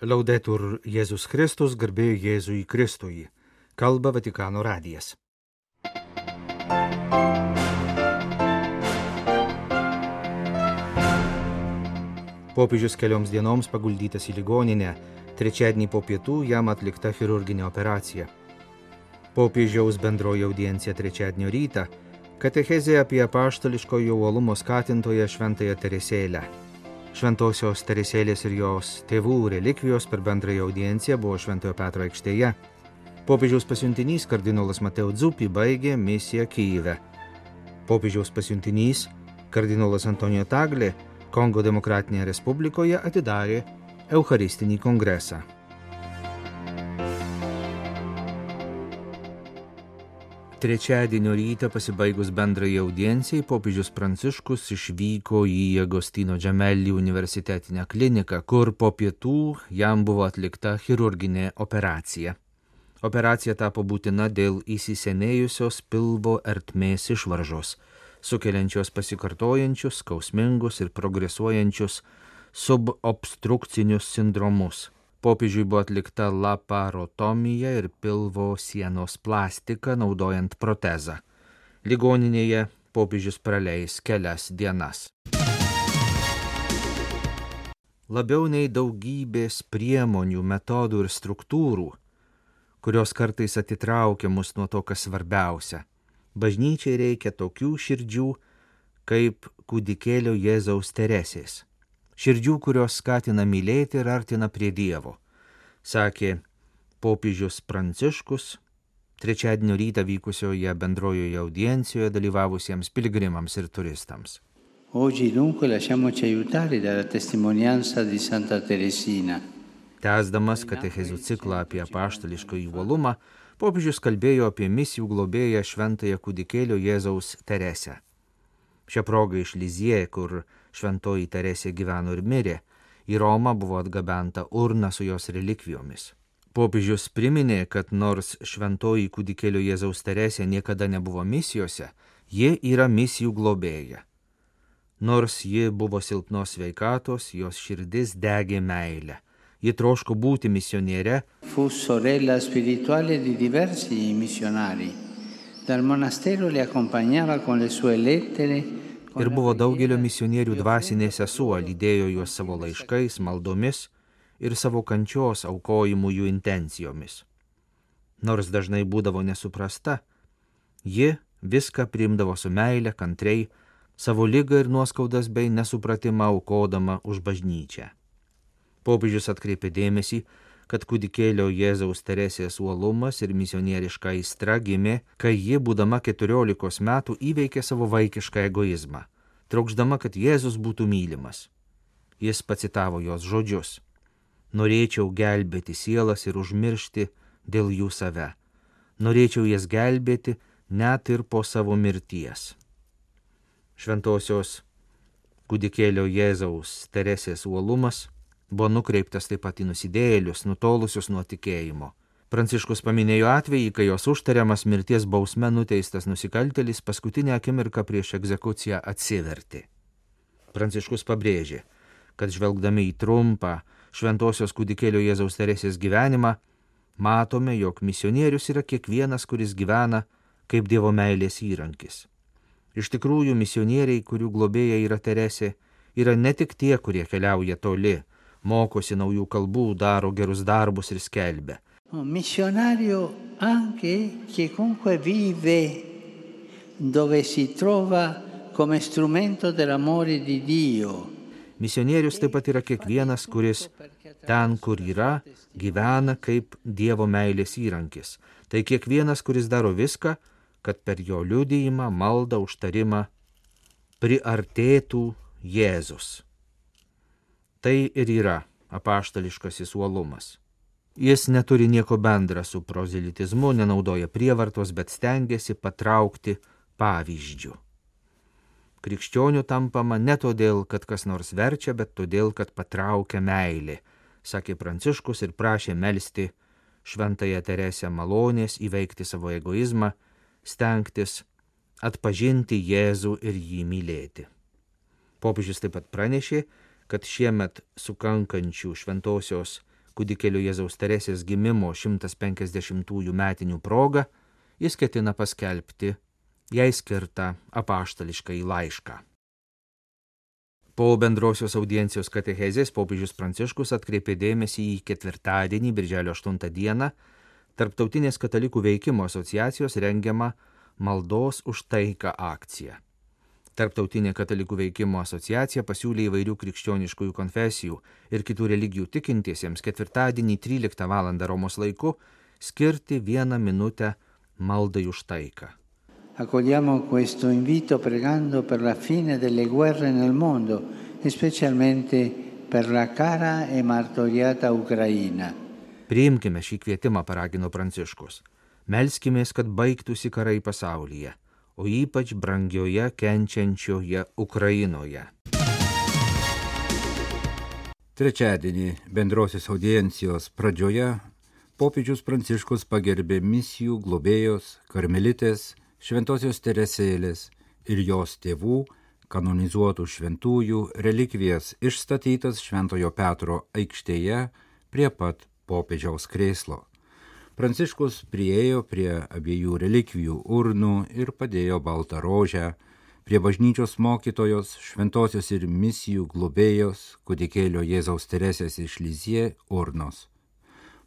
Laudetur Jėzus Kristus, garbėjai Jėzui Kristui. Kalba Vatikano radijas. Popiežius kelioms dienoms paguldytas į ligoninę, trečiadienį po pietų jam atlikta chirurginė operacija. Popiežiaus bendroji audiencija trečiadienio rytą - katechezė apie apaštališkojo uolumo skatintoją Šventąją Teresėlę. Šventosios Teresėlės ir jos tėvų relikvijos per bendrąją audienciją buvo Šventojo Petro aikštėje. Popiežiaus pasiuntinys kardinolas Mateo Dzupi baigė misiją Kyjive. Popiežiaus pasiuntinys kardinolas Antonijo Taglė Kongo Demokratinėje Respublikoje atidarė Eucharistinį kongresą. Trečiadienio rytą pasibaigus bendrai audiencijai popiežius Pranciškus išvyko į Agostino Džemelį universitetinę kliniką, kur po pietų jam buvo atlikta chirurginė operacija. Operacija tapo būtina dėl įsisenėjusios pilvo ertmės išvaržos, sukeliančios pasikartojančius, skausmingus ir progresuojančius subobstrukcinius sindromus popiežiui buvo atlikta laparotomija ir pilvo sienos plastika naudojant protezą. Ligoninėje popiežius praleis kelias dienas. Labiau nei daugybės priemonių, metodų ir struktūrų, kurios kartais atitraukia mus nuo to, kas svarbiausia. Bažnyčiai reikia tokių širdžių, kaip kūdikėlio Jėzaus Teresės širdžių, kurios skatina mylėti ir artina prie Dievo, sakė popiežius Pranciškus trečiadienio rytą vykusioje bendrojoje audiencijoje dalyvavusiems piligrimams ir turistams. Oggi dunque lasciamoci aiutare dalla testimonianza di Santa Teresina. Tęsdamas katechezių ciklą apie paštališką įvalumą, popiežius kalbėjo apie misijų globėją šventąją kūdikėlio Jėzaus Teresę. Šią progą iš Lizie, kur šventoji Teresė gyveno ir mirė, į Romą buvo atgabenta urna su jos relikvijomis. Popiežius priminė, kad nors šventoji kūdikėlio Jėzaus Teresė niekada nebuvo misijose, ji yra misijų globėja. Nors ji buvo silpnos veikatos, jos širdis degė meilę. Ji troško būti misioniere. Fu sorella spirituale di diversi missionari. Dal monastero le accompagnava con le sue lettere ir buvo daugelio misionierių dvasinė sesuo, lydėjo juos savo laiškais, maldomis ir savo kančios aukojimų jų intencijomis. Nors dažnai būdavo nesuprasta, ji viską primdavo su meile, kantriai, savo lygą ir nuoskaudas bei nesupratimą aukodama už bažnyčią. Popiežius atkreipė dėmesį, kad kūdikėlio Jėzaus Teresės uolumas ir misionieriška aistra gimė, kai ji, būdama 14 metų, įveikė savo vaikišką egoizmą, trokšdama, kad Jėzus būtų mylimas. Jis pacitavo jos žodžius. Norėčiau gelbėti sielas ir užmiršti dėl jų save. Norėčiau jas gelbėti net ir po savo mirties. Šventosios kūdikėlio Jėzaus Teresės uolumas buvo nukreiptas taip pat į nusidėjėlius, nutolusius nuo tikėjimo. Pranciškus paminėjo atvejį, kai jos užtariamas mirties bausme nuteistas nusikaltelis paskutinę akimirką prieš egzekuciją atsivertė. Pranciškus pabrėžė, kad žvelgdami į trumpą šventosios kūdikėlio Jėzaus Teresės gyvenimą, matome, jog misionierius yra kiekvienas, kuris gyvena kaip Dievo meilės įrankis. Iš tikrųjų, misionieriai, kurių globėja yra Teresė, yra ne tik tie, kurie keliauja toli, mokosi naujų kalbų, daro gerus darbus ir skelbia. Missionario anche che comunque vive dove si trova come strumento dell'amore di Dio. Misionierius taip pat yra kiekvienas, kuris ten, kur yra, gyvena kaip Dievo meilės įrankis. Tai kiekvienas, kuris daro viską, kad per jo liudijimą, maldą, užtarimą priartėtų Jėzus. Tai ir yra apaštališkasis uolumas. Jis neturi nieko bendra su prozelitizmu, nenaudoja prievartos, bet stengiasi patraukti pavyzdžių. Krikščionių tampama ne todėl, kad kas nors verčia, bet todėl, kad patraukia meilė, sakė Pranciškus ir prašė melstį šventąją Teresę malonės įveikti savo egoizmą, stengtis atpažinti Jėzų ir jį mylėti. Popiežius taip pat pranešė, kad šiemet sukankančių šventosios kūdikėlio Jėzaus Teresės gimimo 150-ųjų metinių proga jis ketina paskelbti jai skirtą apaštališką į laišką. Po bendrosios audiencijos katechezės popiežius Pranciškus atkreipė dėmesį į ketvirtadienį, birželio 8 dieną, Tarptautinės katalikų veikimo asociacijos rengiamą maldos už taiką akciją. Tarptautinė katalikų veikimo asociacija pasiūlė įvairių krikščioniškųjų konfesijų ir kitų religijų tikintiesiems ketvirtadienį 13 val. Romos laiku skirti vieną minutę maldai už taiką. Accogliamo questo invito pregando per la fine delle guerre nel mondo e specialmente per la cara e martoriata Ucraina. Priimkime šį kvietimą, paragino Pranciškus. Melskimės, kad baigtųsi karai pasaulyje o ypač brangioje kenčiančioje Ukrainoje. Trečiadienį bendrosios audiencijos pradžioje popiežius Pranciškus pagerbė misijų globėjos, karmelitės, šventosios teresėlės ir jos tėvų kanonizuotų šventųjų relikvijas išstatytas Šventojo Petro aikštėje prie pat popiežiaus krėslo. Pranciškus priejo prie abiejų relikvijų urnų ir padėjo baltą rožę prie bažnyčios mokytojos, šventosios ir misijų globėjos, kudikėlio Jėzaus Teresės iš Lizie urnos.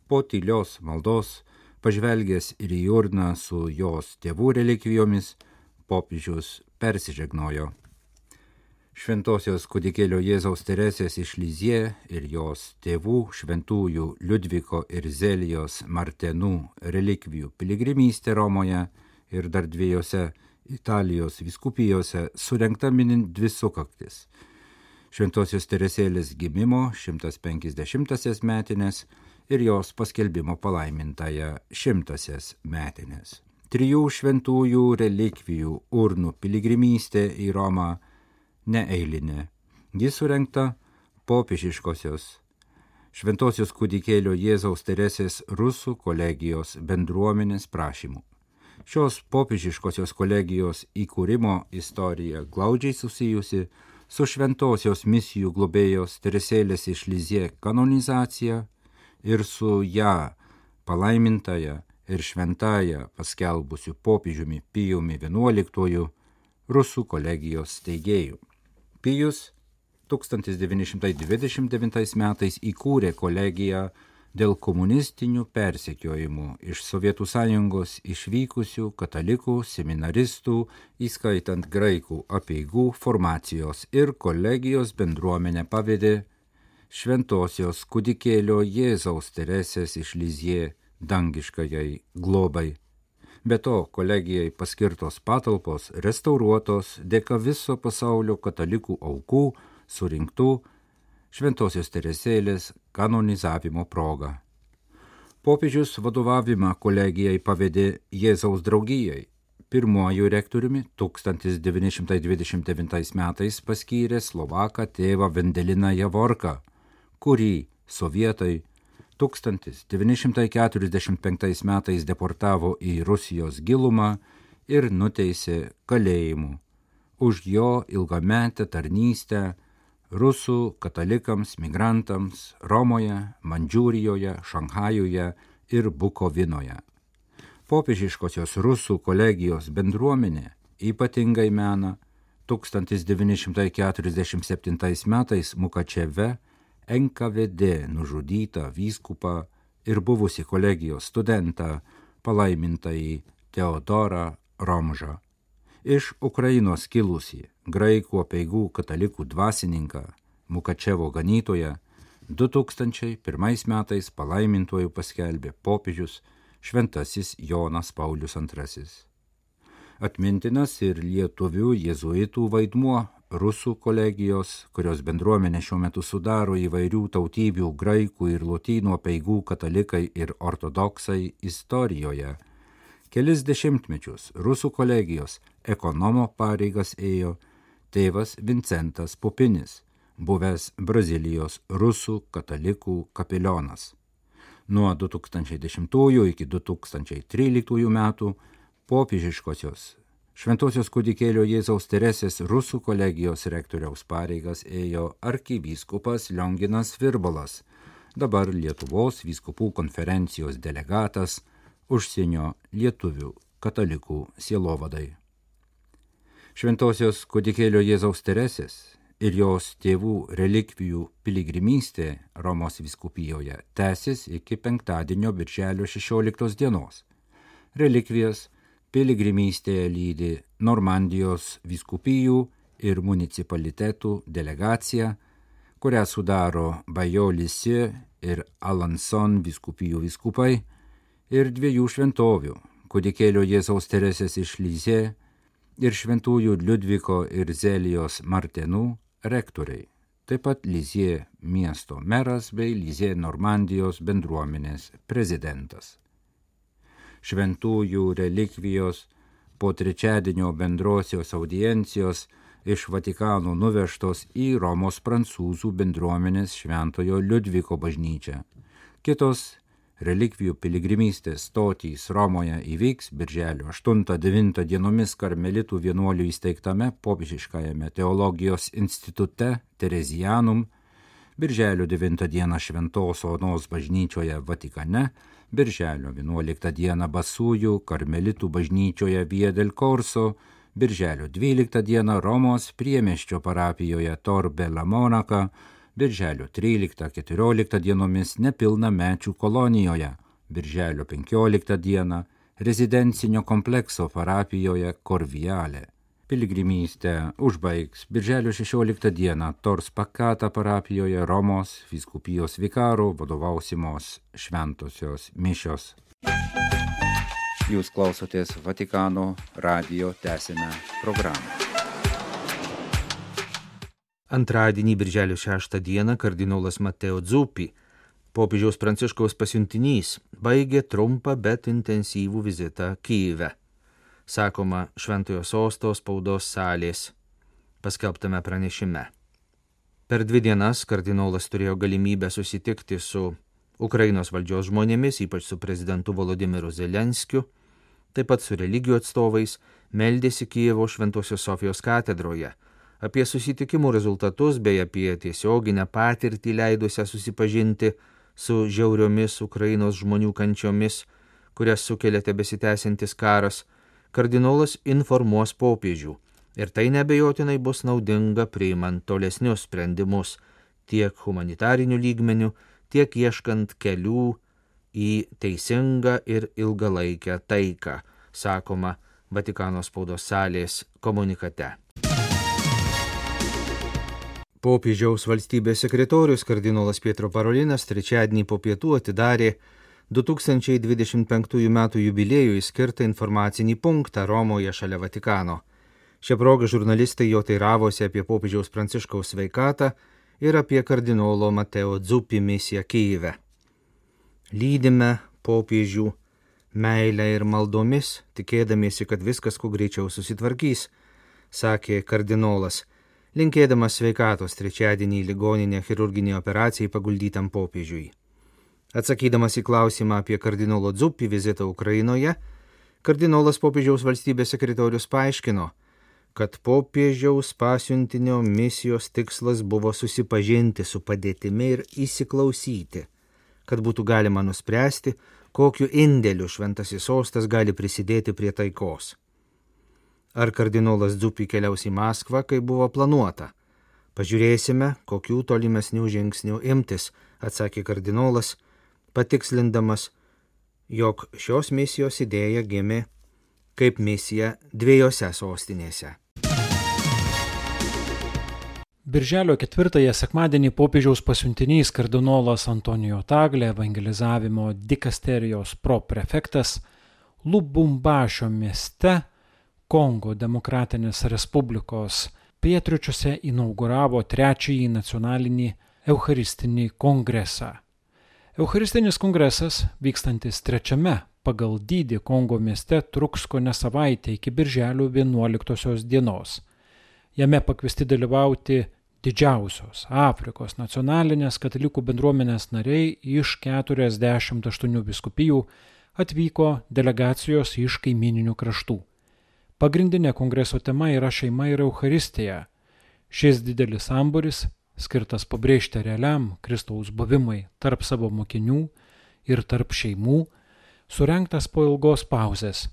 Po tylios maldos, pažvelgęs ir į urną su jos tėvų relikvijomis, popiežius persižegnojo šventosios kudikėlio Jėzaus Teresės iš Lizie ir jos tėvų šventųjų Liudviko ir Zelijos Martenų relikvijų piligrimystė Romoje ir dar dviejose Italijos viskupijose surenkta minint dvi sukaktis. Šventosios Teresėlės gimimo 150-asias metinės ir jos paskelbimo palaimintąją šimtasias metinės. Trijų šventųjų relikvijų urnų piligrimystė į Romą neeilinė. Ji surenkta popiežiškosios Šventosios kūdikėlio Jėzaus Teresės rusų kolegijos bendruomenės prašymų. Šios popiežiškosios kolegijos įkūrimo istorija glaudžiai susijusi su Šventosios misijų globėjos Teresėlės iš Lizie kanonizacija ir su ją palaimintąją ir šventąją paskelbusiu popiežiumi Pijumi XI rusų kolegijos steigėjų. Pijus 1929 metais įkūrė kolegiją dėl komunistinių persekiojimų iš Sovietų sąjungos išvykusių katalikų seminaristų, įskaitant graikų apieigų formacijos ir kolegijos bendruomenę pavedė šventosios kudikėlio Jėzaus Teresės iš Lizie dangiškajai globai. Be to, kolegijai paskirtos patalpos restauruotos dėka viso pasaulio katalikų aukų surinktų Šventojios Teresėlės kanonizavimo proga. Popiežius vadovavimą kolegijai pavedė Jėzaus draugijai. Pirmuoju rektoriumi 1929 metais paskyrė Slovaką tėvą Vendeliną Javorką, kurį sovietai 1945 metais deportavo į Rusijos gilumą ir nuteisė kalėjimu už jo ilgametę tarnystę rusų katalikams, migrantams Romoje, Mandžiūrijoje, Šanhajuje ir Bukovinoje. Popiežiškosios rusų kolegijos bendruomenė ypatingai mena 1947 metais Mukačeve NKVD nužudytą vyskupą ir buvusi kolegijos studentą palaimintąjį Teodorą Romžą. Iš Ukrainos kilusi graikų apeigų katalikų dvasininką Mukačevo ganytoją 2001 metais palaimintojų paskelbė popiežius šventasis Jonas Paulius II. Atmintinas ir lietuvių jėzuitų vaidmuo rusų kolegijos, kurios bendruomenė šiuo metu sudaro įvairių tautybių graikų ir lotynų peigų katalikai ir ortodoksai istorijoje. Kelis dešimtmečius rusų kolegijos ekonomo pareigas ėjo tėvas Vincentas Pupinis, buvęs Brazilijos rusų katalikų kapelionas. Nuo 2010 iki 2013 metų popiežiškosios Šventosios kūdikėlio Jėzaus Teresės rusų kolegijos rektoriaus pareigas ėjo arkivyskupas Lionginas Virbalas, dabar Lietuvos vyskupų konferencijos delegatas užsienio lietuvių katalikų sielovadai. Šventosios kudikėlio Jėzaus Teresės ir jos tėvų relikvijų piligrimystė Romos viskupijoje tęsis iki penktadienio birželio 16 dienos. Relikvijas piligrimystėje lydi Normandijos viskupijų ir municipalitetų delegacija, kurią sudaro Bajolisi ir Alanson viskupijų viskupai ir dviejų šventovių - kudikėlio Jėzaus Teresės iš Lyzė ir šventųjų Liudviko ir Zelijos Martenų rektoriai, taip pat Lyzė miesto meras bei Lyzė Normandijos bendruomenės prezidentas. Šventųjų relikvijos po trečiadienio bendrosios audiencijos iš Vatikano nuvežtos į Romos prancūzų bendruomenės Šventojo Liudviko bažnyčią. Kitos relikvijų piligrimystės stotys Romoje įvyks birželio 8-9 dienomis karmelitų vienuolių įsteigtame popiežiškajame teologijos institute Terezijanum, birželio 9 dieną Šventos Onos bažnyčioje Vatikane, birželio 11 dieną Basųjų karmelitų bažnyčioje Viedel Korso, birželio 12 dieną Romos priemeščio parapijoje Torbela Monaka, birželio 13-14 dienomis nepilnamečių kolonijoje, birželio 15 dieną rezidencinio komplekso parapijoje Korvialė. Piligrimystę užbaigs birželio 16 dieną Tors Pakata parapijoje Romos viskupijos vikarų vadovausimos šventosios mišios. Jūs klausotės Vatikano radio tęsinę programą. Antradienį, birželio 6 dieną, kardinolas Mateo Dzupi, popiežiaus pranciškaus pasiuntinys, baigė trumpą, bet intensyvų vizitą Kyive. Sakoma, Šventojo sosto spaudos salės paskelbtame pranešime. Per dvi dienas kardinolas turėjo galimybę susitikti su Ukrainos valdžios žmonėmis, ypač su prezidentu Volodimiru Zelenskiu, taip pat su religijų atstovais, meldėsi Kievo Šventosios Sofijos katedroje. Apie susitikimų rezultatus bei apie tiesioginę patirtį leidusią susipažinti su žiauriomis Ukrainos žmonių kančiomis, kurias sukelia tebesitęsiantis karas, kardinolas informuos popiežių. Ir tai nebejotinai bus naudinga priimant tolesnius sprendimus tiek humanitarinių lygmenių, tiek ieškant kelių į teisingą ir ilgalaikę taiką, sakoma Vatikano spaudos salės komunikate. Popiežiaus valstybės sekretorius kardinolas Pietro Parolinas trečiadienį po pietų atidarė 2025 m. jubiliejui skirtą informacinį punktą Romoje šalia Vatikano. Šią progą žurnalistai jo teiravosi apie popiežiaus pranciškaus sveikatą ir apie kardinolo Mateo Dzupi misiją Kyive. Lydime popiežių meilę ir maldomis, tikėdamiesi, kad viskas kuo greičiau susitvarkys, sakė kardinolas, linkėdamas sveikatos trečiadienį ligoninę chirurginį operacijai paguldytam popiežiui. Atsakydamas į klausimą apie kardinolo Dzupį vizitą Ukrainoje, kardinolas popiežiaus valstybės sekretorius paaiškino, kad popiežiaus pasiuntinio misijos tikslas buvo susipažinti su padėtimi ir įsiklausyti, kad būtų galima nuspręsti, kokiu indėliu šventasis sostas gali prisidėti prie taikos. Ar kardinolas Dzupi keliaus į Maskvą, kaip buvo planuota? Pažiūrėsime, kokių tolimesnių žingsnių imtis, atsakė kardinolas, patikslindamas, jog šios misijos idėja gimė kaip misija dviejose sostinėse. Birželio ketvirtąją sekmadienį popiežiaus pasiuntinys kardinolas Antonijo Taglė, evangelizavimo dikasterijos proprefektas, Lubumbašio mieste, Kongo Demokratinės Respublikos pietričiuose inauguravo trečiąjį nacionalinį Eucharistinį kongresą. Eucharistinis kongresas, vykstantis trečiame pagal dydį Kongo mieste, truks ko ne savaitę iki birželio 11 dienos. Jame pakviesti dalyvauti didžiausios Afrikos nacionalinės katalikų bendruomenės nariai iš 48 biskupijų atvyko delegacijos iš kaimininių kraštų. Pagrindinė kongreso tema yra šeima ir Euharistija. Šis didelis samburis skirtas pabrėžti realiam Kristaus buvimui tarp savo mokinių ir tarp šeimų, surenktas po ilgos pauzės.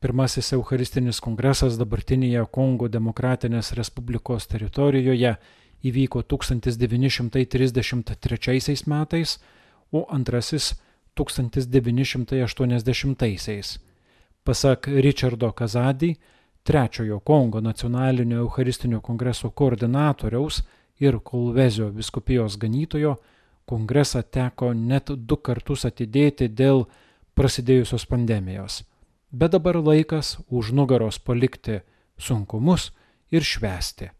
Pirmasis Eucharistinis kongresas dabartinėje Kongo Demokratinės Respublikos teritorijoje įvyko 1933 metais, o antrasis 1980-aisiais. Pasak Richardo Kazadį, trečiojo Kongo nacionalinio Eucharistinio kongreso koordinatoriaus ir Kolvezio viskupijos ganytojo, kongresą teko net du kartus atidėti dėl prasidėjusios pandemijos. Bet dabar laikas už nugaros palikti sunkumus ir švesti.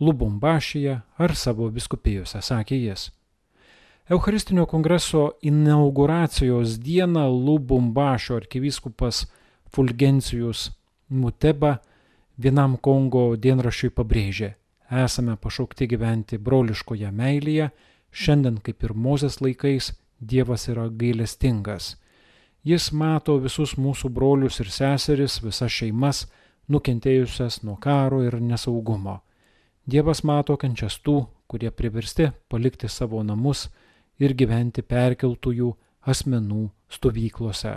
Lubumbašyje ar savo viskupijose, sakė jis. Eucharistinio kongreso inauguracijos dieną Lubumbašio arkivyskupas Fulgencijus Muteba vienam Kongo dienrašiui pabrėžė, esame pašaukti gyventi broliškoje meilėje, šiandien kaip ir Mozės laikais Dievas yra gailestingas. Jis mato visus mūsų brolius ir seseris, visas šeimas, nukentėjusias nuo karo ir nesaugumo. Dievas mato kančias tų, kurie priversti palikti savo namus ir gyventi perkeltųjų asmenų stovyklose.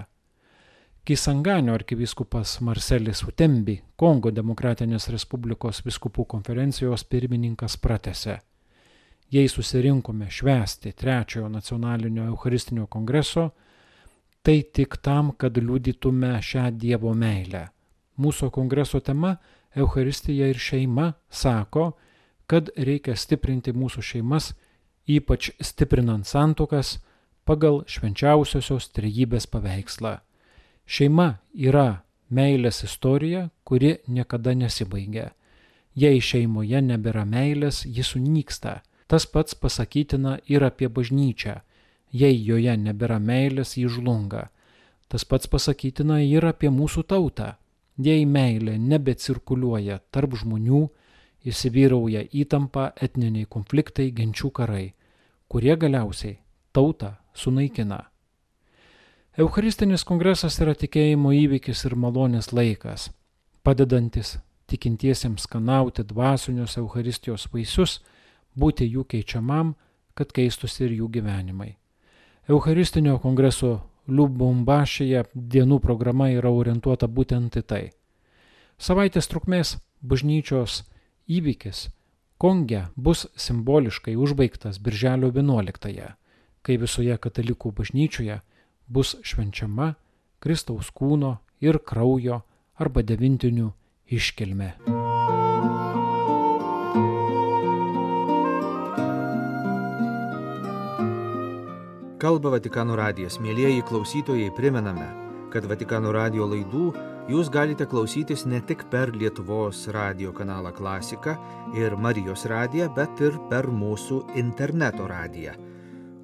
Kisanganio arkivyskupas Marcelis Utembi, Kongo Demokratinės Respublikos viskupų konferencijos pirmininkas pratese. Jei susirinkome švęsti trečiojo nacionalinio Eucharistinio kongreso, tai tik tam, kad liudytume šią Dievo meilę. Mūsų kongreso tema Eucharistija ir šeima sako, kad reikia stiprinti mūsų šeimas, ypač stiprinant santokas pagal švenčiausiosios trejybės paveikslą. Šeima yra meilės istorija, kuri niekada nesibaigia. Jei šeimoje nebėra meilės, ji sunyksta. Tas pats pasakytina ir apie bažnyčią. Jei joje nebėra meilės, ji žlunga. Tas pats pasakytina ir apie mūsų tautą. Jei meilė nebecirkuliuoja tarp žmonių, įsivyrauja įtampa, etniniai konfliktai, genčių karai, kurie galiausiai tautą sunaikina. Eucharistinis kongresas yra tikėjimo įvykis ir malonės laikas, padedantis tikintiesiems skanauti dvasinius Eucharistijos vaisius, būti jų keičiamam, kad keistųsi ir jų gyvenimai. Eucharistinio kongreso Liubumbašyje dienų programa yra orientuota būtent į tai. Savaitės trukmės bažnyčios įvykis Konge bus simboliškai užbaigtas Birželio 11-ąją, kai visoje katalikų bažnyčioje bus švenčiama Kristaus kūno ir kraujo arba devintinių iškilme. Kalba Vatikano radijas. Mėlyjeji klausytojai, primename, kad Vatikano radijo laidų jūs galite klausytis ne tik per Lietuvos radio kanalą Klasika ir Marijos radiją, bet ir per mūsų interneto radiją,